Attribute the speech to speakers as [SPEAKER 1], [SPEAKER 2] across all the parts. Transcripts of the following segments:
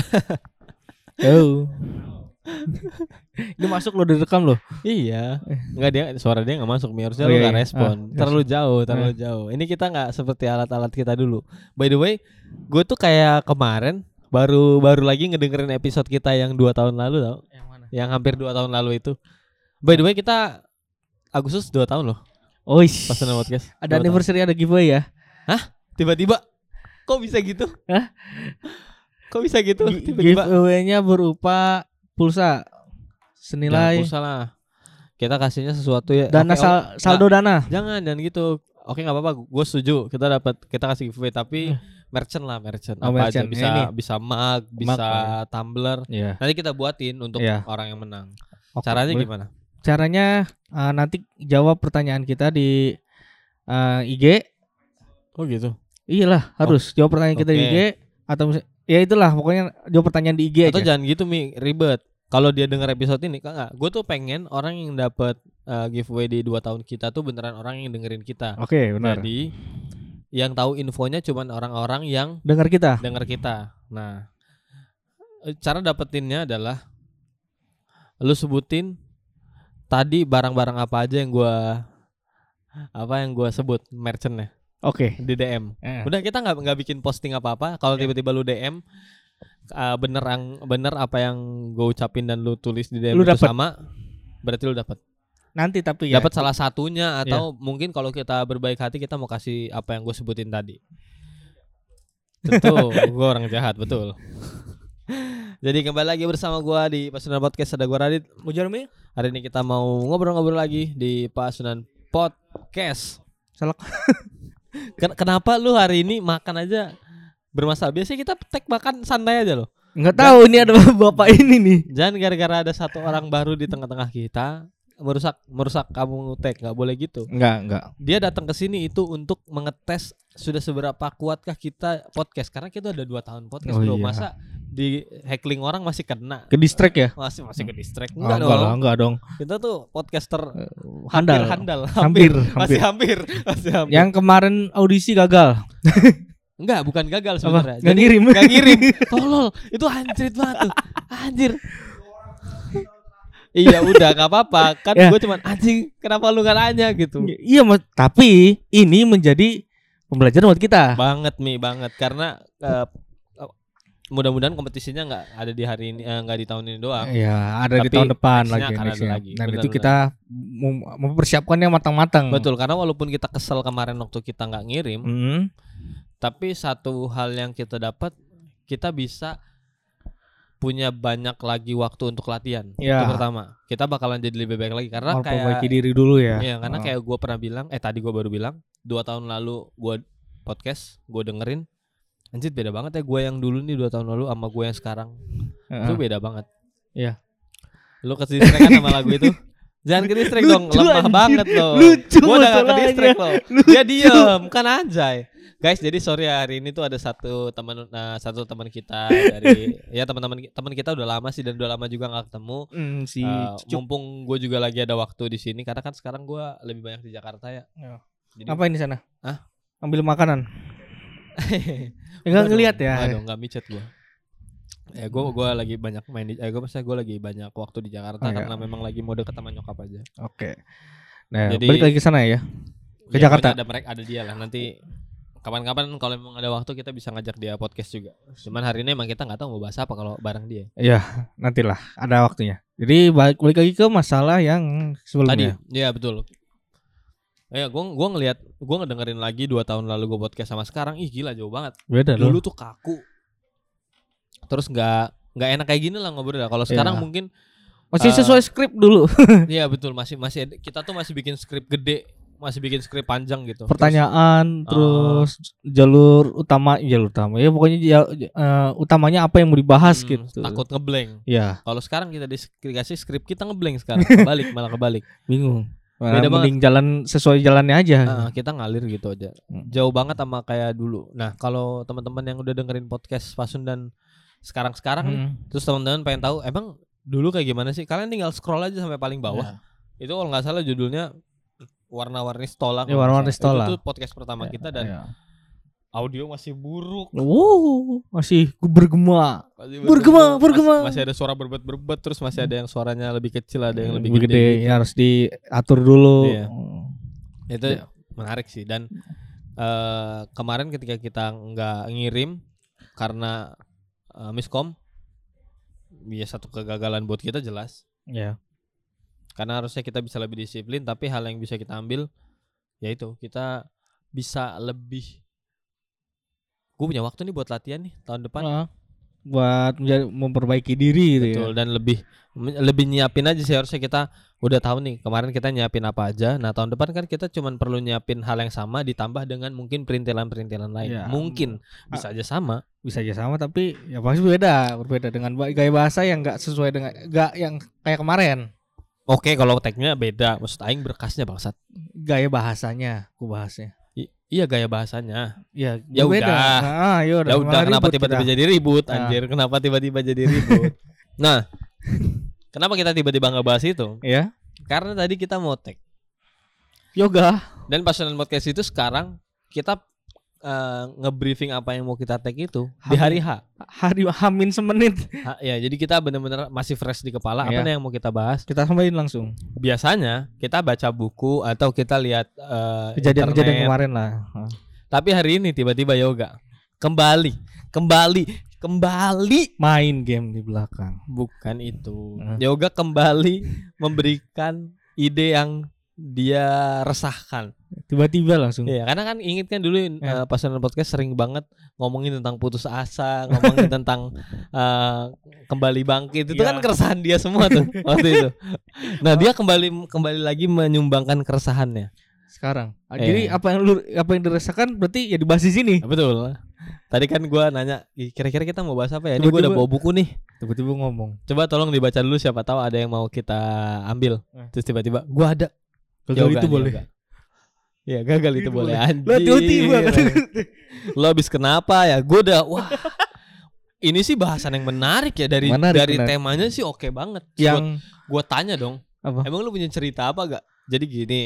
[SPEAKER 1] Oh. Ini masuk lo direkam loh.
[SPEAKER 2] Iya. Enggak dia suara dia nggak masuk Mi. Harusnya
[SPEAKER 1] Oh,
[SPEAKER 2] lu
[SPEAKER 1] iya,
[SPEAKER 2] nggak
[SPEAKER 1] iya.
[SPEAKER 2] respon.
[SPEAKER 1] Ah,
[SPEAKER 2] terlalu jauh, terlalu jauh. Ini kita nggak seperti alat-alat kita dulu. By the way, gue tuh kayak kemarin baru baru lagi ngedengerin episode kita yang dua tahun lalu tau.
[SPEAKER 1] Yang mana?
[SPEAKER 2] Yang hampir dua tahun lalu itu. By the way, kita Agustus dua tahun loh
[SPEAKER 1] Oh,
[SPEAKER 2] pas nonton podcast.
[SPEAKER 1] ada
[SPEAKER 2] Dua tahun.
[SPEAKER 1] anniversary ada giveaway ya.
[SPEAKER 2] Tiba-tiba kok bisa gitu?
[SPEAKER 1] Hah?
[SPEAKER 2] Kok bisa gitu?
[SPEAKER 1] Giveaway-nya berupa pulsa senilai
[SPEAKER 2] Jangan pulsa lah. Kita kasihnya sesuatu ya.
[SPEAKER 1] dana
[SPEAKER 2] Oke,
[SPEAKER 1] sal- saldo dana.
[SPEAKER 2] Jangan jangan gitu. Oke nggak apa-apa, gue setuju. Kita dapat kita kasih giveaway tapi merchant lah merchant.
[SPEAKER 1] Oh,
[SPEAKER 2] Apa
[SPEAKER 1] merchant.
[SPEAKER 2] aja bisa
[SPEAKER 1] Ini.
[SPEAKER 2] bisa mug, bisa tumbler.
[SPEAKER 1] Iya.
[SPEAKER 2] Nanti kita buatin untuk
[SPEAKER 1] Iya.
[SPEAKER 2] orang yang menang.
[SPEAKER 1] Oke,
[SPEAKER 2] Caranya
[SPEAKER 1] boleh.
[SPEAKER 2] gimana?
[SPEAKER 1] Caranya eh, nanti jawab pertanyaan kita di eh, IG.
[SPEAKER 2] Oh gitu.
[SPEAKER 1] Iyalah, harus jawab pertanyaan kita di. IG atau ya itulah pokoknya jawab pertanyaan di IG
[SPEAKER 2] Atau
[SPEAKER 1] aja.
[SPEAKER 2] jangan gitu mi ribet. Kalau dia dengar episode ini, kan nggak? Gue tuh pengen orang yang dapat eh, giveaway di dua tahun kita tuh beneran orang yang dengerin kita.
[SPEAKER 1] Oke, benar.
[SPEAKER 2] Jadi yang tahu infonya cuman orang-orang yang
[SPEAKER 1] Dengar kita.
[SPEAKER 2] dengar kita. Nah, eh, cara dapetinnya adalah lu sebutin tadi barang-barang apa aja yang gua apa yang gua sebut merchantnya
[SPEAKER 1] Oke.
[SPEAKER 2] di DM.
[SPEAKER 1] Eh.
[SPEAKER 2] Udah kita nggak nggak bikin posting apa-apa. Kalau
[SPEAKER 1] Ya.
[SPEAKER 2] tiba-tiba lu DM eh, bener ang- bener apa yang gue ucapin dan lu tulis di DM
[SPEAKER 1] Lu
[SPEAKER 2] itu
[SPEAKER 1] dapet.
[SPEAKER 2] sama, berarti lu dapat.
[SPEAKER 1] Nanti tapi ya.
[SPEAKER 2] Dapat salah satunya atau mungkin kalau kita berbaik hati kita mau kasih apa yang gue sebutin tadi. Tentu gue orang jahat betul. Jadi kembali lagi bersama gua di Pasunan Podcast ada gua Radit.
[SPEAKER 1] Mau Jeremy?
[SPEAKER 2] Hari ini kita mau ngobrol-ngobrol lagi di Pasunan Podcast.
[SPEAKER 1] Salah.
[SPEAKER 2] Ken- Kenapa lu hari ini makan aja bermasalah? Biasanya kita tag makan santai aja loh.
[SPEAKER 1] Enggak tahu ini ada bapak ini nih.
[SPEAKER 2] Jangan gara-gara ada satu orang baru di tengah-tengah kita merusak merusak kamu tag nggak boleh gitu.
[SPEAKER 1] Enggak, enggak.
[SPEAKER 2] Dia datang ke sini itu untuk mengetes sudah seberapa kuatkah kita podcast karena kita udah dua tahun podcast
[SPEAKER 1] Oh
[SPEAKER 2] bro.
[SPEAKER 1] iya.
[SPEAKER 2] Masa di heckling orang masih kena
[SPEAKER 1] Ke distract ya?
[SPEAKER 2] masih masih ke distract
[SPEAKER 1] Oh,
[SPEAKER 2] enggak
[SPEAKER 1] enggak
[SPEAKER 2] dong
[SPEAKER 1] enggak dong.
[SPEAKER 2] kita tuh podcaster
[SPEAKER 1] Handal.
[SPEAKER 2] hampir handal
[SPEAKER 1] Hampir,
[SPEAKER 2] masih
[SPEAKER 1] hampir.
[SPEAKER 2] hampir masih hampir
[SPEAKER 1] Yang kemarin audisi gagal.
[SPEAKER 2] enggak bukan gagal sebenarnya
[SPEAKER 1] Enggak ngirim.
[SPEAKER 2] Gak ngirim Tolol Itu anjrit banget tuh Anjir Iya udah gak apa-apa Kan
[SPEAKER 1] Ya.
[SPEAKER 2] gue cuman Anjing Kenapa lu gak nanya gitu
[SPEAKER 1] Iya, Mas. Tapi ini menjadi pembelajaran buat kita.
[SPEAKER 2] Banget Mi Banget Karena eh, Mudah-mudahan kompetisinya nggak ada di hari ini eh, nggak di tahun ini doang.
[SPEAKER 1] Iya, ada di
[SPEAKER 2] Tapi
[SPEAKER 1] tahun depan lagi,
[SPEAKER 2] akan ada
[SPEAKER 1] nextnya.
[SPEAKER 2] lagi.
[SPEAKER 1] Dan itu
[SPEAKER 2] Benar-benar.
[SPEAKER 1] kita mem- mempersiapkannya matang-matang.
[SPEAKER 2] Betul, karena walaupun kita kesel kemarin waktu kita nggak ngirim,
[SPEAKER 1] Hmm.
[SPEAKER 2] tapi satu hal yang kita dapat, kita bisa punya banyak lagi waktu untuk latihan.
[SPEAKER 1] Ya.
[SPEAKER 2] Itu pertama. Kita bakalan jadi lebih baik lagi karena
[SPEAKER 1] Memperbaiki
[SPEAKER 2] kayak
[SPEAKER 1] diri dulu ya.
[SPEAKER 2] Iya, karena
[SPEAKER 1] Oh.
[SPEAKER 2] kayak gue pernah bilang, eh tadi gue baru bilang, dua tahun lalu gue podcast, gue dengerin, anjir beda banget ya gue yang dulu nih dua tahun lalu sama gue yang sekarang,
[SPEAKER 1] Heeh.
[SPEAKER 2] itu beda banget.
[SPEAKER 1] Iya.
[SPEAKER 2] Lu ke kan sama lagu itu? Jangan ke distract dong,
[SPEAKER 1] Lucu,
[SPEAKER 2] lemah
[SPEAKER 1] anjir.
[SPEAKER 2] banget loh.
[SPEAKER 1] Lucu
[SPEAKER 2] Gua udah gak ke
[SPEAKER 1] masalahnya.
[SPEAKER 2] distract loh. Dia diem, kan anjay. Guys, jadi sorry ya, hari ini tuh ada satu teman nah, satu teman kita dari ya teman-teman teman kita udah lama sih dan udah lama juga nggak ketemu.
[SPEAKER 1] Hmm, si
[SPEAKER 2] Eh,
[SPEAKER 1] Cucuk.
[SPEAKER 2] mumpung gue juga lagi ada waktu di sini karena kan sekarang gue lebih banyak di Jakarta ya.
[SPEAKER 1] Ya.
[SPEAKER 2] Jadi
[SPEAKER 1] Apa ini sana?
[SPEAKER 2] Hah?
[SPEAKER 1] Ambil makanan.
[SPEAKER 2] Enggak
[SPEAKER 1] ngelihat ya.
[SPEAKER 2] Enggak dong, enggak micet gue. Ya gue gua lagi banyak main di eh gue maksudnya gue lagi banyak waktu di Jakarta
[SPEAKER 1] Oh, iya.
[SPEAKER 2] karena memang lagi mau deket sama nyokap aja.
[SPEAKER 1] Oke. Nah,
[SPEAKER 2] Jadi-
[SPEAKER 1] balik lagi ke sana ya. Ke
[SPEAKER 2] Ya,
[SPEAKER 1] Jakarta.
[SPEAKER 2] Ada mereka ada dia lah nanti kapan-kapan kalau memang ada waktu kita bisa ngajak dia podcast juga. Cuman hari ini emang kita nggak tahu mau bahas apa kalau bareng dia.
[SPEAKER 1] Iya, nantilah ada waktunya. Jadi balik, balik lagi ke masalah yang
[SPEAKER 2] Tadi,
[SPEAKER 1] sebelumnya.
[SPEAKER 2] ya betul. Ya, gua gua ngelihat, gua ngedengerin lagi dua tahun lalu gua podcast sama sekarang, ih gila jauh banget.
[SPEAKER 1] Beda
[SPEAKER 2] Dulu
[SPEAKER 1] loh.
[SPEAKER 2] tuh kaku. Terus nggak nggak enak kayak gini lah ngobrol. Kalau sekarang
[SPEAKER 1] Iya.
[SPEAKER 2] mungkin,
[SPEAKER 1] Masih
[SPEAKER 2] eh,
[SPEAKER 1] sesuai skrip dulu.
[SPEAKER 2] iya betul masih masih kita tuh masih bikin skrip gede, masih bikin skrip panjang gitu.
[SPEAKER 1] Pertanyaan,
[SPEAKER 2] Ah.
[SPEAKER 1] terus jalur utama, jalur utama. Ya pokoknya ja- eh, utamanya apa yang mau dibahas
[SPEAKER 2] Terus,
[SPEAKER 1] gitu.
[SPEAKER 2] hmm, takut ngeblank.
[SPEAKER 1] Ya,
[SPEAKER 2] Kalau sekarang kita dikasih skrip kita ngeblank sekarang, kebalik malah kebalik.
[SPEAKER 1] bingung.
[SPEAKER 2] Beda
[SPEAKER 1] Nah, mending jalan sesuai jalannya aja.
[SPEAKER 2] Ah, kita ngalir gitu aja.
[SPEAKER 1] Hmm.
[SPEAKER 2] Jauh banget sama kayak dulu. Nah, kalau teman-teman yang udah dengerin podcast Pasun dan sekarang-sekarang
[SPEAKER 1] Hmm.
[SPEAKER 2] terus teman-teman pengen tahu emang dulu kayak gimana sih? Kalian tinggal scroll aja sampai paling bawah.
[SPEAKER 1] Ya.
[SPEAKER 2] Itu kalau nggak salah judulnya warna-warni stola.
[SPEAKER 1] Ya, warna-warni stola.
[SPEAKER 2] Itu tuh podcast pertama kita dan
[SPEAKER 1] Ya.
[SPEAKER 2] Audio masih buruk.
[SPEAKER 1] Wow, masih bergema.
[SPEAKER 2] Masih
[SPEAKER 1] Bergema, bergema.
[SPEAKER 2] Mas- Masih ada suara berbet-berbet terus masih ada yang suaranya lebih kecil, ada yang lebih
[SPEAKER 1] Lebih
[SPEAKER 2] gede. gitu.
[SPEAKER 1] ya harus diatur dulu.
[SPEAKER 2] Iya. Itu
[SPEAKER 1] Iya.
[SPEAKER 2] menarik sih dan eh, kemarin ketika kita nggak ngirim karena eh, miskom ya satu kegagalan buat kita jelas
[SPEAKER 1] Ya.
[SPEAKER 2] karena harusnya kita bisa lebih disiplin tapi hal yang bisa kita ambil yaitu kita bisa lebih gue punya waktu nih buat latihan nih tahun depan
[SPEAKER 1] Heeh. buat memperbaiki diri gitu
[SPEAKER 2] betul
[SPEAKER 1] ya.
[SPEAKER 2] dan lebih lebih nyiapin aja sih harusnya kita udah tahu nih kemarin kita nyiapin apa aja nah tahun depan kan kita cuman perlu nyiapin hal yang sama ditambah dengan mungkin perintilan-perintilan lain
[SPEAKER 1] Ya,
[SPEAKER 2] mungkin bisa aja sama
[SPEAKER 1] Bisa aja sama tapi ya pasti beda, berbeda dengan gaya bahasa yang enggak sesuai dengan enggak yang kayak kemarin.
[SPEAKER 2] oke kalau tagnya beda maksud aing berkasnya bangsat
[SPEAKER 1] Gaya bahasanya, aku bahasnya.
[SPEAKER 2] I- iya gaya bahasanya
[SPEAKER 1] Ya,
[SPEAKER 2] Ya udah.
[SPEAKER 1] Nah, ya udah.
[SPEAKER 2] ya udah
[SPEAKER 1] malah
[SPEAKER 2] kenapa tiba-tiba
[SPEAKER 1] kita.
[SPEAKER 2] jadi ribut
[SPEAKER 1] Ah.
[SPEAKER 2] anjir kenapa tiba-tiba jadi ribut nah kenapa kita tiba-tiba nggak bahas itu
[SPEAKER 1] Ya.
[SPEAKER 2] karena tadi kita mau tag
[SPEAKER 1] Yoga.
[SPEAKER 2] dan passion podcast itu sekarang kita eh, nge-briefing apa yang mau kita tag itu di hari H
[SPEAKER 1] Hari Hamin semenit.
[SPEAKER 2] Ha, ya jadi kita bener-bener masih fresh di kepala apa
[SPEAKER 1] Iya.
[SPEAKER 2] nih yang mau kita bahas
[SPEAKER 1] Kita sampaikan langsung.
[SPEAKER 2] biasanya kita baca buku atau kita lihat eh,
[SPEAKER 1] Kejadian-kejadian
[SPEAKER 2] internet.
[SPEAKER 1] kemarin lah. Ah.
[SPEAKER 2] tapi hari ini tiba-tiba yoga kembali kembali kembali
[SPEAKER 1] Main game di belakang.
[SPEAKER 2] bukan itu yoga kembali memberikan ide yang dia resahkan
[SPEAKER 1] Tiba-tiba langsung.
[SPEAKER 2] Iya, karena kan inget kan dulu
[SPEAKER 1] Ya.
[SPEAKER 2] eh, pasangan podcast sering banget ngomongin tentang putus asa, ngomongin tentang eh, kembali bangkit. Itu
[SPEAKER 1] Iya.
[SPEAKER 2] kan keresahan dia semua tuh waktu itu. Nah, dia kembali kembali lagi menyumbangkan keresahannya.
[SPEAKER 1] Sekarang.
[SPEAKER 2] Iya.
[SPEAKER 1] Jadi apa yang lu apa yang dirasakan berarti ya dibahas di sini.
[SPEAKER 2] Nah, betul. Tadi kan gua nanya, "Ih, kira-kira kita mau bahas apa ya? Ini gua udah bawa buku nih.
[SPEAKER 1] Tiba-tiba ngomong.
[SPEAKER 2] Coba tolong dibaca dulu siapa tahu ada yang mau kita ambil.
[SPEAKER 1] Eh.
[SPEAKER 2] Terus tiba-tiba gua ada.
[SPEAKER 1] Gagal itu boleh.
[SPEAKER 2] yoga. Iya, gagal itu
[SPEAKER 1] Itu
[SPEAKER 2] boleh.
[SPEAKER 1] boleh. Lo tiba-tiba kan.
[SPEAKER 2] lo habis kenapa ya? Gue udah wah. Ini sih bahasan yang menarik ya dari
[SPEAKER 1] Menarik,
[SPEAKER 2] dari
[SPEAKER 1] menarik.
[SPEAKER 2] temanya sih oke banget.
[SPEAKER 1] yang
[SPEAKER 2] gue tanya dong,
[SPEAKER 1] apa?
[SPEAKER 2] emang lu punya cerita apa gak? Jadi gini,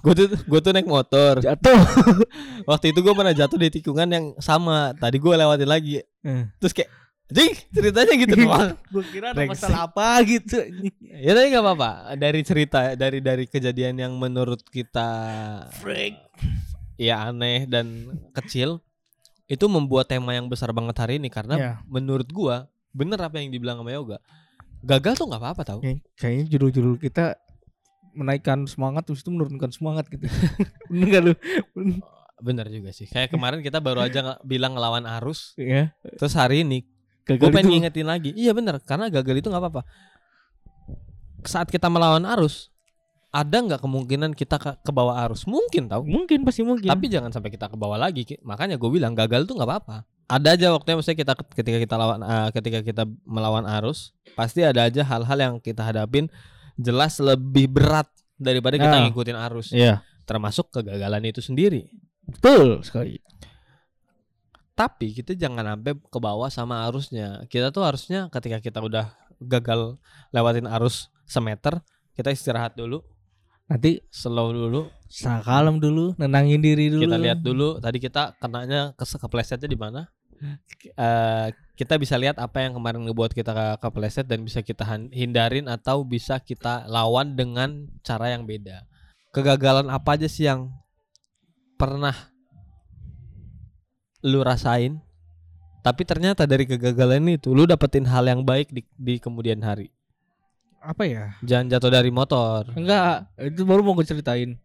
[SPEAKER 2] gue tuh gue tuh naik motor.
[SPEAKER 1] Jatuh.
[SPEAKER 2] Waktu itu gue pernah jatuh di tikungan yang sama. Tadi gue lewatin lagi.
[SPEAKER 1] Eh.
[SPEAKER 2] Terus kayak, jing ceritanya gitu doang.
[SPEAKER 1] Gue kira ada masalah apa gitu.
[SPEAKER 2] ya tapi nggak apa-apa. Dari cerita, dari dari kejadian yang menurut kita
[SPEAKER 1] Freak.
[SPEAKER 2] ya aneh dan kecil, itu membuat tema yang besar banget hari ini karena
[SPEAKER 1] Ya.
[SPEAKER 2] menurut gua bener apa yang dibilang sama Yoga gagal tuh nggak apa-apa tau
[SPEAKER 1] Kayak- Kayaknya judul-judul kita menaikkan semangat terus itu menurunkan semangat gitu. Bener gak lu?
[SPEAKER 2] bener juga sih kayak kemarin kita baru aja bilang ngelawan arus
[SPEAKER 1] Ya.
[SPEAKER 2] terus hari ini
[SPEAKER 1] Gagal
[SPEAKER 2] gue pengen
[SPEAKER 1] itu.
[SPEAKER 2] ngingetin lagi iya bener karena gagal itu nggak apa-apa saat kita melawan arus ada nggak kemungkinan kita ke, ke bawah arus mungkin tau
[SPEAKER 1] Mungkin pasti mungkin.
[SPEAKER 2] tapi jangan sampai kita ke bawah lagi makanya gue bilang gagal tuh nggak apa-apa ada aja waktunya misalnya kita ketika kita lawan eh, ketika kita melawan arus pasti ada aja hal-hal yang kita hadapin jelas lebih berat daripada kita
[SPEAKER 1] Nah.
[SPEAKER 2] ngikutin arus
[SPEAKER 1] Iya.
[SPEAKER 2] termasuk kegagalan itu sendiri
[SPEAKER 1] Betul sekali.
[SPEAKER 2] Tapi kita jangan sampai ke bawah sama arusnya. Kita tuh harusnya ketika kita udah gagal lewatin arus semeter kita istirahat dulu.
[SPEAKER 1] Nanti
[SPEAKER 2] slow dulu.
[SPEAKER 1] Sa kalem dulu, nenangin diri dulu.
[SPEAKER 2] kita lihat dulu tadi kita kenanya ke keplesetnya di mana. Eh, kita bisa lihat apa yang kemarin ngebuat kita ke kepleset dan bisa kita hindarin atau bisa kita lawan dengan cara yang beda. Kegagalan apa aja sih yang pernah lu rasain tapi ternyata dari kegagalan itu lu dapetin hal yang baik di, di kemudian hari
[SPEAKER 1] Apa ya?
[SPEAKER 2] jangan jatuh dari motor
[SPEAKER 1] Enggak, itu baru mau gue ceritain.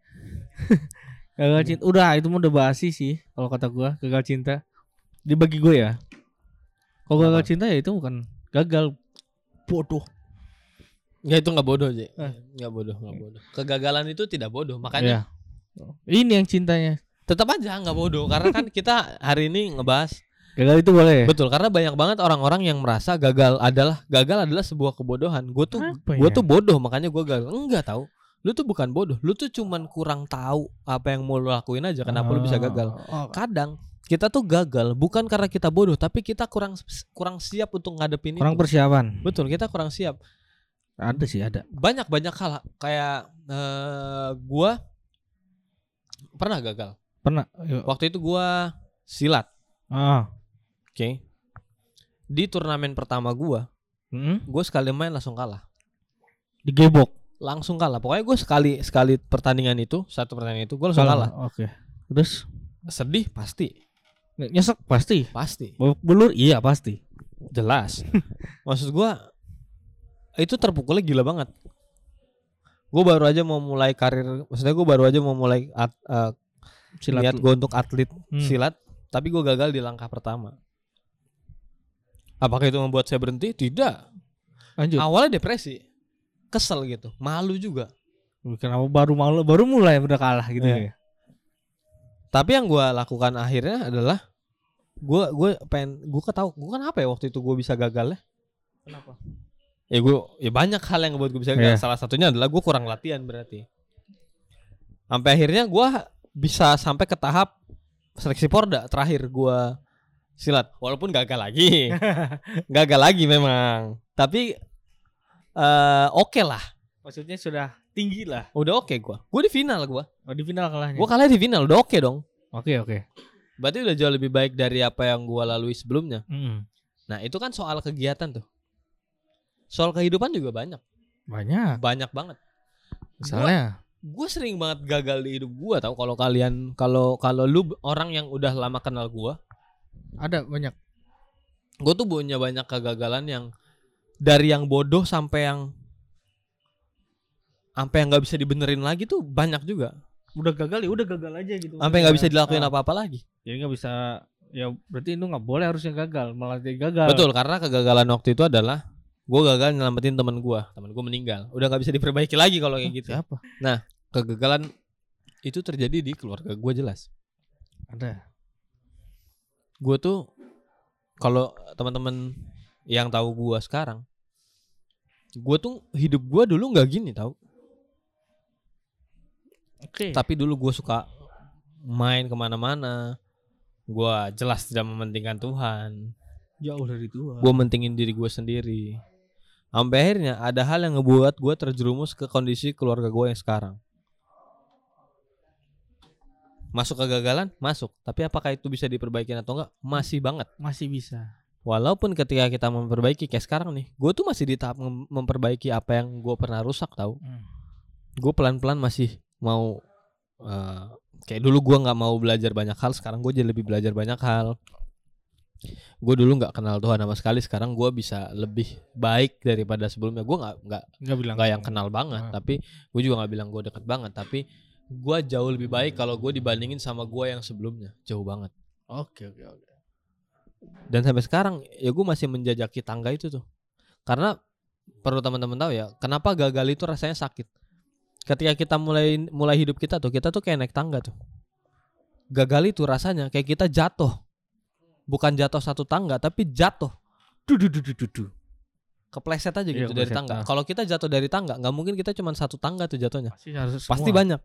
[SPEAKER 1] gagal cinta. Udah, itu udah basi sih kalau kata gua, gagal cinta. Dibagi gue ya. Kalau gagal
[SPEAKER 2] Apa?
[SPEAKER 1] cinta ya itu bukan gagal bodoh.
[SPEAKER 2] Nggak itu nggak bodoh sih
[SPEAKER 1] Eh.
[SPEAKER 2] nggak bodoh nggak bodoh kegagalan itu tidak bodoh makanya
[SPEAKER 1] Ya. Ini yang cintanya.
[SPEAKER 2] Tetap aja nggak bodoh. Karena kan kita hari ini ngebahas
[SPEAKER 1] Gagal itu boleh.
[SPEAKER 2] betul karena banyak banget orang-orang yang merasa gagal adalah gagal adalah sebuah kebodohan. Gue tuh gue
[SPEAKER 1] ya?
[SPEAKER 2] tuh bodoh makanya gue gagal. Enggak tahu. Lu tuh bukan bodoh. Lu tuh cuman kurang tahu apa yang mau lu lakuin aja kenapa lu bisa gagal.
[SPEAKER 1] Oh,
[SPEAKER 2] kadang kita tuh gagal bukan karena kita bodoh tapi kita kurang kurang siap untuk ngadepin
[SPEAKER 1] kurang
[SPEAKER 2] itu
[SPEAKER 1] persiapan.
[SPEAKER 2] betul kita kurang siap.
[SPEAKER 1] Ada sih, ada.
[SPEAKER 2] banyak banyak hal kayak eh gua pernah gagal
[SPEAKER 1] Pernah. Yuk.
[SPEAKER 2] Waktu itu gua silat,
[SPEAKER 1] Ah.
[SPEAKER 2] oke. Di turnamen pertama gua,
[SPEAKER 1] Hmm?
[SPEAKER 2] gua sekali main langsung kalah.
[SPEAKER 1] Digebok.
[SPEAKER 2] Langsung kalah. Pokoknya gua sekali sekali pertandingan itu, satu pertandingan itu gua langsung kalah.
[SPEAKER 1] Oke. Terus
[SPEAKER 2] Sedih pasti,
[SPEAKER 1] nyesek pasti.
[SPEAKER 2] pasti.
[SPEAKER 1] Belur iya pasti.
[SPEAKER 2] Jelas. Maksud gua itu terpukulnya gila banget. Gue baru aja mau mulai karir, maksudnya gue baru aja mau mulai at, eh,
[SPEAKER 1] Silat.
[SPEAKER 2] niat gue untuk atlet
[SPEAKER 1] Hmm.
[SPEAKER 2] silat, tapi gue gagal di langkah pertama. Apakah itu membuat saya berhenti? Tidak.
[SPEAKER 1] Lanjut.
[SPEAKER 2] Awalnya depresi, kesel gitu, malu juga.
[SPEAKER 1] Kenapa baru malu baru mulai udah kalah gitu
[SPEAKER 2] Iya.
[SPEAKER 1] ya.
[SPEAKER 2] Tapi yang gue lakukan akhirnya adalah gue gue pengen gue ketahu gue kan apa ya waktu itu gue bisa gagal ya?
[SPEAKER 1] Kenapa?
[SPEAKER 2] Ya gue ya banyak hal yang ngebuat gue bisa gagal.
[SPEAKER 1] Iya.
[SPEAKER 2] Salah satunya adalah gue kurang latihan berarti. Sampai akhirnya gue bisa sampai ke tahap seleksi porda terakhir gue silat. Walaupun gagal lagi, gagal lagi memang. Tapi eh oke lah,
[SPEAKER 1] Maksudnya sudah tinggi lah.
[SPEAKER 2] udah oke gue. Gue di final gue.
[SPEAKER 1] Oh, di final kalahnya.
[SPEAKER 2] Gue kalah di final, udah oke dong.
[SPEAKER 1] Oke oke.
[SPEAKER 2] Berarti udah jauh lebih baik dari apa yang gue lalui sebelumnya.
[SPEAKER 1] Mm.
[SPEAKER 2] Nah itu kan soal kegiatan tuh. Soal kehidupan juga banyak,
[SPEAKER 1] Banyak.
[SPEAKER 2] banyak banget.
[SPEAKER 1] Misalnya.
[SPEAKER 2] Gue sering banget gagal di hidup gue tau kalau kalian kalau kalau lu orang yang udah lama kenal gue
[SPEAKER 1] Ada banyak.
[SPEAKER 2] gue tuh punya banyak kegagalan yang dari yang bodoh sampai yang sampai yang nggak bisa dibenerin lagi tuh banyak juga
[SPEAKER 1] Udah gagal ya udah gagal aja gitu.
[SPEAKER 2] sampai nggak bisa dilakuin
[SPEAKER 1] Ah.
[SPEAKER 2] apa-apa lagi
[SPEAKER 1] Jadi nggak bisa ya berarti itu nggak boleh harusnya gagal malah dia gagal.
[SPEAKER 2] betul karena kegagalan waktu itu adalah gue gagal nyelamatin teman gue teman gue meninggal udah nggak bisa diperbaiki lagi kalau kayak gitu
[SPEAKER 1] Siapa?
[SPEAKER 2] Kegagalan itu terjadi di keluarga gue jelas
[SPEAKER 1] Ada.
[SPEAKER 2] gue tuh kalau teman-teman yang tahu gue sekarang gue tuh hidup gue dulu nggak gini tau
[SPEAKER 1] Oke.
[SPEAKER 2] tapi dulu gue suka main ke mana-mana gue jelas tidak mementingkan Tuhan
[SPEAKER 1] jauh dari Tuhan.
[SPEAKER 2] gue mentingin diri gue sendiri sampai akhirnya ada hal yang ngebuat gue terjerumus ke kondisi keluarga gue yang sekarang masuk kegagalan masuk tapi apakah itu bisa diperbaiki atau enggak masih banget
[SPEAKER 1] masih bisa.
[SPEAKER 2] Walaupun ketika kita memperbaiki kayak sekarang nih, gue tuh masih di tahap mem- memperbaiki apa yang gue pernah rusak tahu.
[SPEAKER 1] Hmm.
[SPEAKER 2] Gue pelan-pelan masih mau eh, kayak dulu gue nggak mau belajar banyak hal, sekarang gue jadi lebih belajar banyak hal. Gue dulu nggak kenal Tuhan sama sekali, sekarang gue bisa lebih baik daripada sebelumnya. Gue nggak nggak
[SPEAKER 1] Nggak
[SPEAKER 2] yang kenal banget,
[SPEAKER 1] Ah.
[SPEAKER 2] tapi gue juga nggak bilang gue deket banget, tapi gue jauh lebih baik kalau gue dibandingin sama gue yang sebelumnya, jauh banget.
[SPEAKER 1] Oke oke oke.
[SPEAKER 2] dan sampai sekarang ya gue masih menjajaki tangga itu tuh karena perlu teman-teman tahu ya kenapa gagal itu rasanya sakit ketika kita mulai mulai hidup kita tuh kita tuh kayak naik tangga tuh gagal itu rasanya kayak kita jatuh bukan jatuh satu tangga tapi jatuh
[SPEAKER 1] Du du du du du. du.
[SPEAKER 2] kepleset aja
[SPEAKER 1] Iya,
[SPEAKER 2] gitu dari
[SPEAKER 1] kepleset,
[SPEAKER 2] tangga
[SPEAKER 1] ah.
[SPEAKER 2] kalau kita jatuh dari tangga nggak mungkin kita cuma satu tangga tuh jatuhnya
[SPEAKER 1] Pasti harus
[SPEAKER 2] pasti
[SPEAKER 1] semua.
[SPEAKER 2] banyak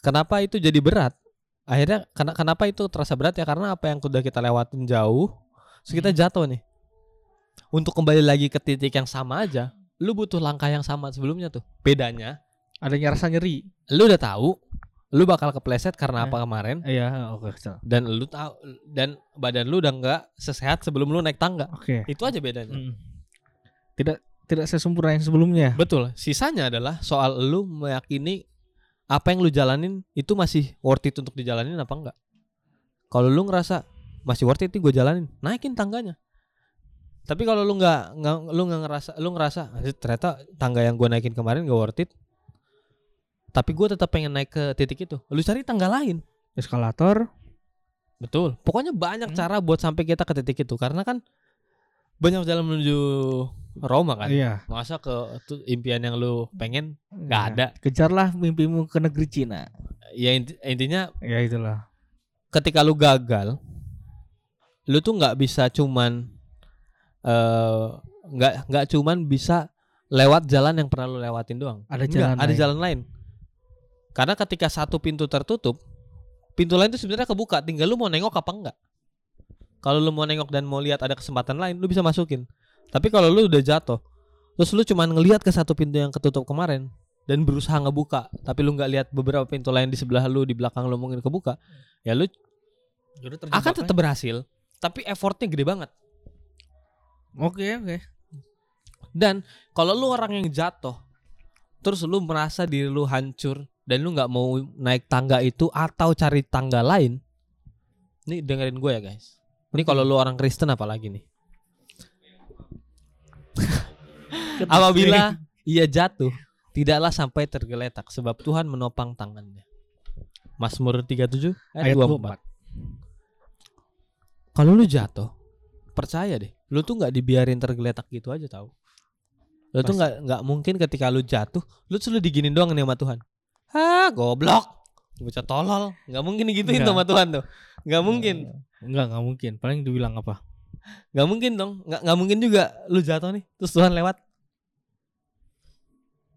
[SPEAKER 2] kenapa itu jadi berat akhirnya kena- kenapa itu terasa berat ya karena apa yang udah kita lewatin jauh terus kita
[SPEAKER 1] Hmm.
[SPEAKER 2] jatuh nih untuk kembali lagi ke titik yang sama aja lu butuh langkah yang sama sebelumnya tuh bedanya
[SPEAKER 1] Adanya rasa nyeri.
[SPEAKER 2] lu udah tahu lu bakal kepleset karena
[SPEAKER 1] Eh.
[SPEAKER 2] apa kemarin
[SPEAKER 1] Iya oke. so.
[SPEAKER 2] dan lu tahu dan badan lu udah nggak sesehat sebelum lu naik tangga
[SPEAKER 1] Oke.
[SPEAKER 2] itu aja bedanya
[SPEAKER 1] Mm. Tidak tidak sesempurna yang sebelumnya.
[SPEAKER 2] betul sisanya adalah soal lu meyakini apa yang lu jalanin itu masih worth it untuk dijalanin apa enggak? Kalau lu ngerasa masih worth it gue jalanin. Naikin tangganya. Tapi kalau lu nggak lu nggak ngerasa lu ngerasa "Anjir, ternyata tangga yang gue naikin kemarin gak worth it. Tapi gue tetap pengen naik ke titik itu. Lu cari tangga lain.
[SPEAKER 1] Eskalator.
[SPEAKER 2] betul. Pokoknya banyak
[SPEAKER 1] Hmm.
[SPEAKER 2] cara buat sampai kita ke titik itu. Karena kan banyak jalan menuju Roma kan
[SPEAKER 1] Iya.
[SPEAKER 2] masa ke tuh impian yang lu pengen nggak
[SPEAKER 1] Iya.
[SPEAKER 2] ada
[SPEAKER 1] Kejarlah mimpimu ke negeri Cina.
[SPEAKER 2] ya inti- intinya
[SPEAKER 1] Ya itulah.
[SPEAKER 2] ketika lu gagal lu tuh nggak bisa cuman eh nggak nggak cuman bisa lewat jalan yang pernah lu lewatin doang
[SPEAKER 1] Ada jalan
[SPEAKER 2] ada
[SPEAKER 1] lain.
[SPEAKER 2] jalan lain karena ketika satu pintu tertutup pintu lain itu sebenarnya kebuka tinggal lu mau nengok apa enggak kalau lu mau nengok dan mau lihat ada kesempatan lain lu bisa masukin tapi kalau lu udah jatuh terus lu cuman ngelihat ke satu pintu yang ketutup kemarin dan berusaha ngebuka, tapi lu nggak lihat beberapa pintu lain di sebelah lu, di belakang lu mungkin kebuka, ya lu akan tetap berhasil, tapi effortnya gede banget.
[SPEAKER 1] Oke, oke.
[SPEAKER 2] Dan kalau lu orang yang jatuh, terus lu merasa diri lu hancur dan lu nggak mau naik tangga itu atau cari tangga lain, nih dengerin gue ya guys. Ini kalau lu orang Kristen apalagi nih. Apabila ia jatuh, tidaklah sampai tergeletak sebab Tuhan menopang tangannya. Mazmur 37 ayat
[SPEAKER 1] ayat
[SPEAKER 2] 24.
[SPEAKER 1] 24.
[SPEAKER 2] Kalau lu jatuh, percaya deh, lu tuh nggak dibiarin tergeletak gitu aja tahu. Lu tuh nggak nggak mungkin ketika lu jatuh, lu selalu diginin doang nih sama Tuhan. Hah, goblok. Bocah tolol. Nggak mungkin digituin
[SPEAKER 1] Nggak.
[SPEAKER 2] sama Tuhan tuh. Nggak mungkin.
[SPEAKER 1] Enggak, enggak mungkin. Paling dibilang apa?
[SPEAKER 2] Nggak mungkin dong. Nggak nggak mungkin juga lu jatuh nih, terus Tuhan lewat.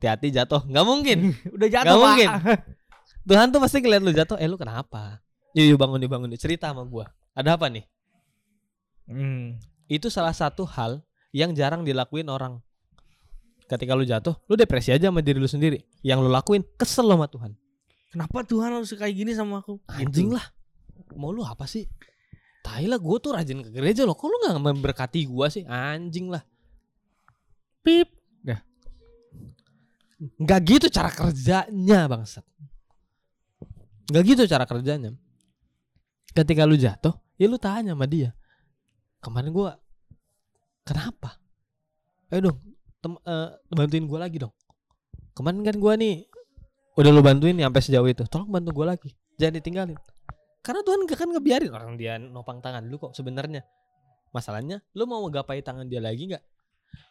[SPEAKER 2] Hati-hati jatuh. Nggak mungkin.
[SPEAKER 1] Udah
[SPEAKER 2] Nggak mungkin. Tuhan tuh pasti ngeliat lu jatuh, eh lu kenapa? Yuk, yuk bangun, yuk bangun, yuk. cerita sama gua. Ada apa nih?
[SPEAKER 1] Hmm.
[SPEAKER 2] Itu salah satu hal yang jarang dilakuin orang. Ketika lu jatuh, lu depresi aja sama diri lu sendiri. Yang lu lakuin kesel lo sama Tuhan.
[SPEAKER 1] Kenapa Tuhan harus kayak gini sama aku?
[SPEAKER 2] Anjing
[SPEAKER 1] Gitu.
[SPEAKER 2] lah. Mau lu apa sih? Tai lah gue tuh rajin ke gereja loh. Kok lu gak memberkati gua sih? Anjing lah.
[SPEAKER 1] Pip.
[SPEAKER 2] Nggak gitu cara kerjanya bangsat. Nggak gitu cara kerjanya. Ketika lu jatuh, ya lu tanya sama dia. Kemarin gua kenapa? Ayo dong, tem- eh, bantuin gua lagi dong. Kemarin kan gua nih udah lu bantuin nih sampai sejauh itu. Tolong bantu gua lagi. Jangan ditinggalin. Karena Tuhan gak kan ngebiarin orang dia nopang tangan lu kok sebenarnya. Masalahnya lu mau ngegapai tangan dia lagi nggak?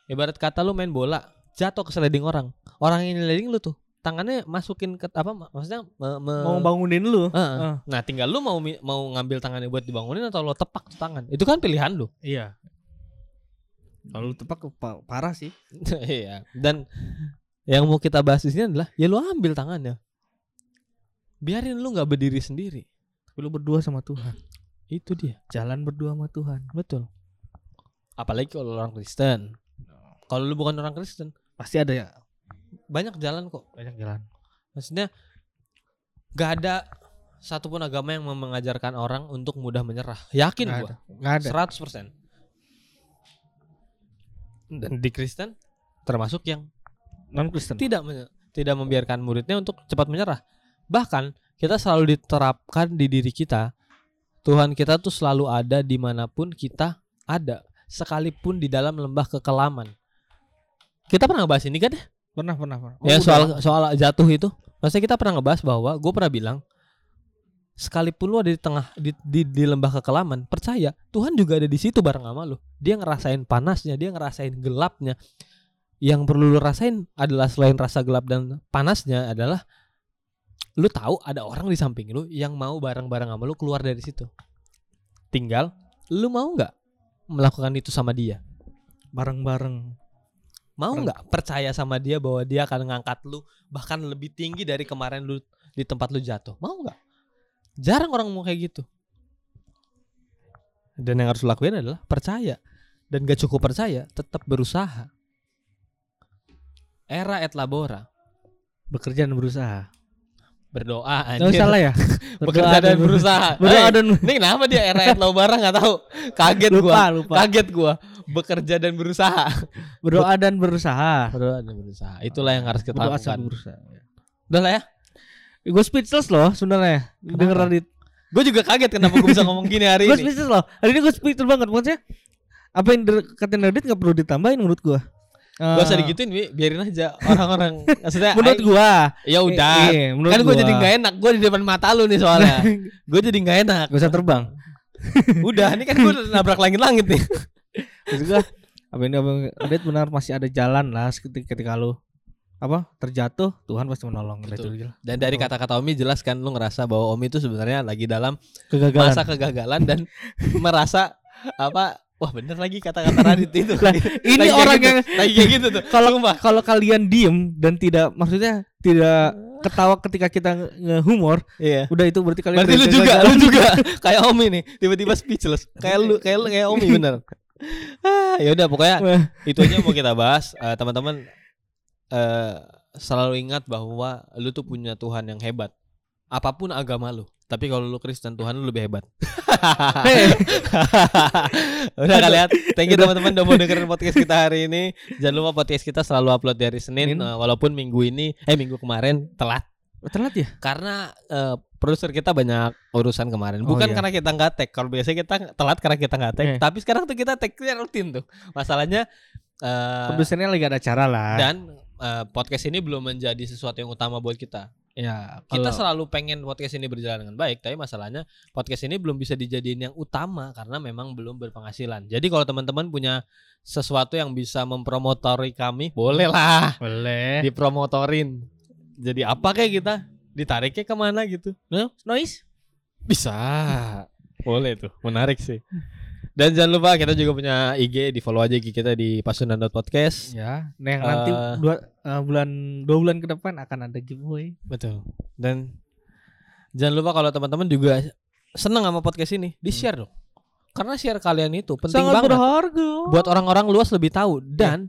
[SPEAKER 2] Ibarat kata lu main bola, jatuh ke sliding orang. Orang yang sliding lu tuh tangannya masukin ke apa mak- maksudnya me- me-
[SPEAKER 1] Mau bangunin lu.
[SPEAKER 2] Heeh.
[SPEAKER 1] Ah.
[SPEAKER 2] Nah, tinggal lu mau mau ngambil tangannya buat dibangunin atau lo tepak tuh tangan. Itu kan pilihan lu.
[SPEAKER 1] Iya. Kalau lu tepak pa- parah sih.
[SPEAKER 2] Iya. Dan yang mau kita bahas di sini adalah ya lu ambil tangannya. Biarin lu nggak berdiri sendiri.
[SPEAKER 1] Tapi lu berdua sama Tuhan.
[SPEAKER 2] Itu dia.
[SPEAKER 1] Jalan berdua sama Tuhan.
[SPEAKER 2] Betul. Apalagi kalau orang Kristen. Kalau lu bukan orang Kristen,
[SPEAKER 1] Pasti ada ya
[SPEAKER 2] banyak jalan kok.
[SPEAKER 1] banyak jalan.
[SPEAKER 2] Maksudnya gak ada satupun agama yang mengajarkan orang untuk mudah menyerah. Yakin
[SPEAKER 1] Nggak
[SPEAKER 2] gua.
[SPEAKER 1] ada. Nggak ada.
[SPEAKER 2] 100%. Dan di Kristen termasuk yang
[SPEAKER 1] Non Kristen.
[SPEAKER 2] tidak tidak membiarkan muridnya untuk cepat menyerah. Bahkan kita selalu diterapkan di diri kita. Tuhan kita tuh selalu ada di mana pun kita ada, sekalipun di dalam lembah kekelaman. Kita pernah ngebahas ini kan? ya?
[SPEAKER 1] Pernah pernah pernah. Oh,
[SPEAKER 2] ya
[SPEAKER 1] udah.
[SPEAKER 2] soal soal jatuh itu. Maksudnya kita pernah ngebahas bahwa gue pernah bilang sekalipun lu ada di tengah di, di, di lembah kekelaman, percaya Tuhan juga ada di situ bareng sama lu. Dia ngerasain panasnya, dia ngerasain gelapnya. Yang perlu lu rasain adalah selain rasa gelap dan panasnya adalah lu tahu ada orang di samping lu yang mau bareng-bareng sama lu keluar dari situ. Tinggal lu mau nggak melakukan itu sama dia?
[SPEAKER 1] bareng-bareng.
[SPEAKER 2] Mau
[SPEAKER 1] Orang-
[SPEAKER 2] nggak percaya sama dia bahwa dia akan ngangkat lu bahkan lebih tinggi dari kemarin lu di tempat lu jatuh? Mau nggak? Jarang orang mau kayak gitu. Dan yang harus lu lakuin adalah percaya. Dan gak cukup percaya, tetap berusaha. Era et labora,
[SPEAKER 1] Bekerja dan berusaha.
[SPEAKER 2] Berdoa
[SPEAKER 1] Nggak
[SPEAKER 2] anjir.
[SPEAKER 1] salah ya?
[SPEAKER 2] Bekerja dan berusaha.
[SPEAKER 1] Berdoa
[SPEAKER 2] Eh,
[SPEAKER 1] dan
[SPEAKER 2] ini kenapa dia era et labora nggak tahu? Kaget gua.
[SPEAKER 1] lupa lupa.
[SPEAKER 2] Kaget gua. Bekerja dan berusaha.
[SPEAKER 1] Berdoa dan berusaha.
[SPEAKER 2] Berdoa dan berusaha. Itulah yang harus kita
[SPEAKER 1] Berdoa
[SPEAKER 2] lakukan.
[SPEAKER 1] berusaha.
[SPEAKER 2] Udah lah ya.
[SPEAKER 1] Gue speechless loh sebenarnya. Denger Radit.
[SPEAKER 2] Gue juga kaget kenapa gue bisa ngomong gini hari
[SPEAKER 1] Gue
[SPEAKER 2] ini.
[SPEAKER 1] speechless loh. Hari ini gue speechless banget maksudnya. Apa yang dikatain Radit gak perlu ditambahin menurut gue.
[SPEAKER 2] Gak usah digituin, Wi. biarin aja orang-orang. Maksudnya,
[SPEAKER 1] Menurut
[SPEAKER 2] aing-
[SPEAKER 1] gue.
[SPEAKER 2] ya udah.
[SPEAKER 1] menurut
[SPEAKER 2] kan gue
[SPEAKER 1] gua.
[SPEAKER 2] jadi nggak enak. Gue di depan mata lu nih soalnya. gue jadi nggak enak.
[SPEAKER 1] Gak usah terbang.
[SPEAKER 2] Udah, ini kan gue nabrak langit-langit nih.
[SPEAKER 1] Maksud gue apa ini apa Radit benar masih ada jalan lah ketika, ketika lu apa terjatuh Tuhan pasti menolong
[SPEAKER 2] Betul.
[SPEAKER 1] itu.
[SPEAKER 2] Dan dari kata-kata Omi jelas kan lu ngerasa bahwa Omi itu sebenarnya lagi dalam
[SPEAKER 1] kegagalan.
[SPEAKER 2] masa kegagalan dan merasa apa Wah bener lagi kata-kata Radit itu.
[SPEAKER 1] Lah, ini
[SPEAKER 2] Lagi
[SPEAKER 1] orang
[SPEAKER 2] gitu,
[SPEAKER 1] yang
[SPEAKER 2] lagi kayak gitu tuh.
[SPEAKER 1] kalau kalau kalian diem dan tidak maksudnya tidak ketawa ketika kita nge- ngehumor,
[SPEAKER 2] Iya.
[SPEAKER 1] udah itu berarti kalian
[SPEAKER 2] Berarti lu juga, lu juga kayak Omi nih, tiba-tiba speechless. Kayak lu, kayak lu, kayak Omi bener. Ah, ya udah pokoknya itu aja yang mau kita bahas. Eh, teman-teman eh selalu ingat bahwa lu tuh punya Tuhan yang hebat. Apa pun agama lu. Tapi kalau lu Kristen Tuhan lu lebih hebat. udah kalian. Thank you teman-teman udah mau dengerin podcast kita hari ini. Jangan lupa podcast kita selalu upload di hari Senin
[SPEAKER 1] Senin.
[SPEAKER 2] eh, walaupun minggu ini eh minggu kemarin telat
[SPEAKER 1] Telat ya?
[SPEAKER 2] karena eh, produser kita banyak urusan kemarin.
[SPEAKER 1] Oh,
[SPEAKER 2] Bukan
[SPEAKER 1] iya.
[SPEAKER 2] karena kita nggak tag. Kalau biasanya kita telat karena kita nggak tag.
[SPEAKER 1] Eh.
[SPEAKER 2] Tapi sekarang tuh kita tagnya rutin tuh. Masalahnya eh,
[SPEAKER 1] Produsernya lagi ada acara lah.
[SPEAKER 2] dan eh, podcast ini belum menjadi sesuatu yang utama buat kita.
[SPEAKER 1] Ya,
[SPEAKER 2] Kita
[SPEAKER 1] kalau-
[SPEAKER 2] selalu pengen podcast ini berjalan dengan baik, tapi masalahnya podcast ini belum bisa dijadiin yang utama karena memang belum berpenghasilan. Jadi kalau teman-teman punya sesuatu yang bisa mempromotori kami, boleh lah
[SPEAKER 1] boleh.
[SPEAKER 2] dipromotorin. Jadi apa kayak kita? Ditariknya ke mana gitu?
[SPEAKER 1] No, noise.
[SPEAKER 2] Bisa. Boleh tuh. Menarik sih. Dan jangan lupa kita juga punya IG, di follow aja IG kita di pasunan.podcast.
[SPEAKER 1] Ya, nah yang nanti
[SPEAKER 2] Eh.
[SPEAKER 1] dua eh, bulan dua bulan ke depan akan ada giveaway.
[SPEAKER 2] Betul. Dan jangan lupa kalau teman-teman juga seneng sama podcast ini, di-share dong. Karena share kalian itu penting
[SPEAKER 1] Sangat
[SPEAKER 2] banget
[SPEAKER 1] berharga.
[SPEAKER 2] buat orang-orang luas lebih tahu dan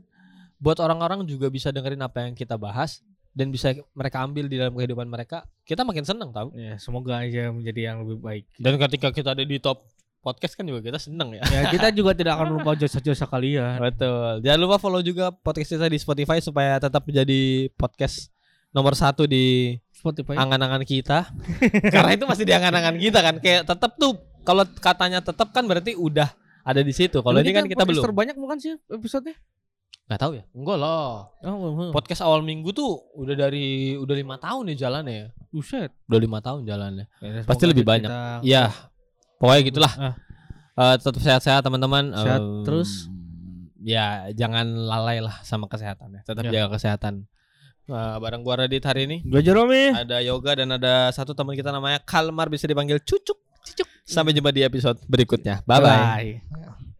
[SPEAKER 2] buat orang-orang juga bisa dengerin apa yang kita bahas dan bisa mereka ambil di dalam kehidupan mereka. Kita makin seneng tahu.
[SPEAKER 1] ya, semoga aja menjadi yang lebih baik.
[SPEAKER 2] Dan ketika kita ada di top podcast kan juga kita seneng ya.
[SPEAKER 1] ya, kita juga tidak akan lupa jasa-jasa kalian.
[SPEAKER 2] Betul. Jangan lupa follow juga podcast kita di Spotify supaya tetap menjadi podcast nomor satu di
[SPEAKER 1] Spotify.
[SPEAKER 2] angan-angan kita. Karena itu masih di angan-angan kita kan. Kayak tetap tuh kalau katanya tetap kan berarti udah ada di situ. Kalau ini kan kita
[SPEAKER 1] podcast
[SPEAKER 2] belum.
[SPEAKER 1] Terbanyak bukan sih episodenya?
[SPEAKER 2] Nggak tahu ya. Enggak lah.
[SPEAKER 1] Oh,
[SPEAKER 2] Podcast awal minggu tuh udah dari udah lima tahun ya jalannya ya.
[SPEAKER 1] buset.
[SPEAKER 2] Udah lima tahun jalannya.
[SPEAKER 1] Ya,
[SPEAKER 2] Pasti lebih banyak.
[SPEAKER 1] kita-
[SPEAKER 2] Ya. Pokoknya gitulah.
[SPEAKER 1] Ah.
[SPEAKER 2] Eh, tetap sehat-sehat teman-teman.
[SPEAKER 1] Sehat
[SPEAKER 2] Em,
[SPEAKER 1] terus.
[SPEAKER 2] Ya jangan lalai lah sama kesehatan ya. Tetap
[SPEAKER 1] Ya.
[SPEAKER 2] jaga kesehatan. Eh, bareng gua Radit hari ini.
[SPEAKER 1] Gua Jerome.
[SPEAKER 2] ada yoga dan ada satu teman kita namanya Kalmar bisa dipanggil Cucuk. Cucuk. Sampai jumpa di episode berikutnya. Bye bye.
[SPEAKER 1] Bye.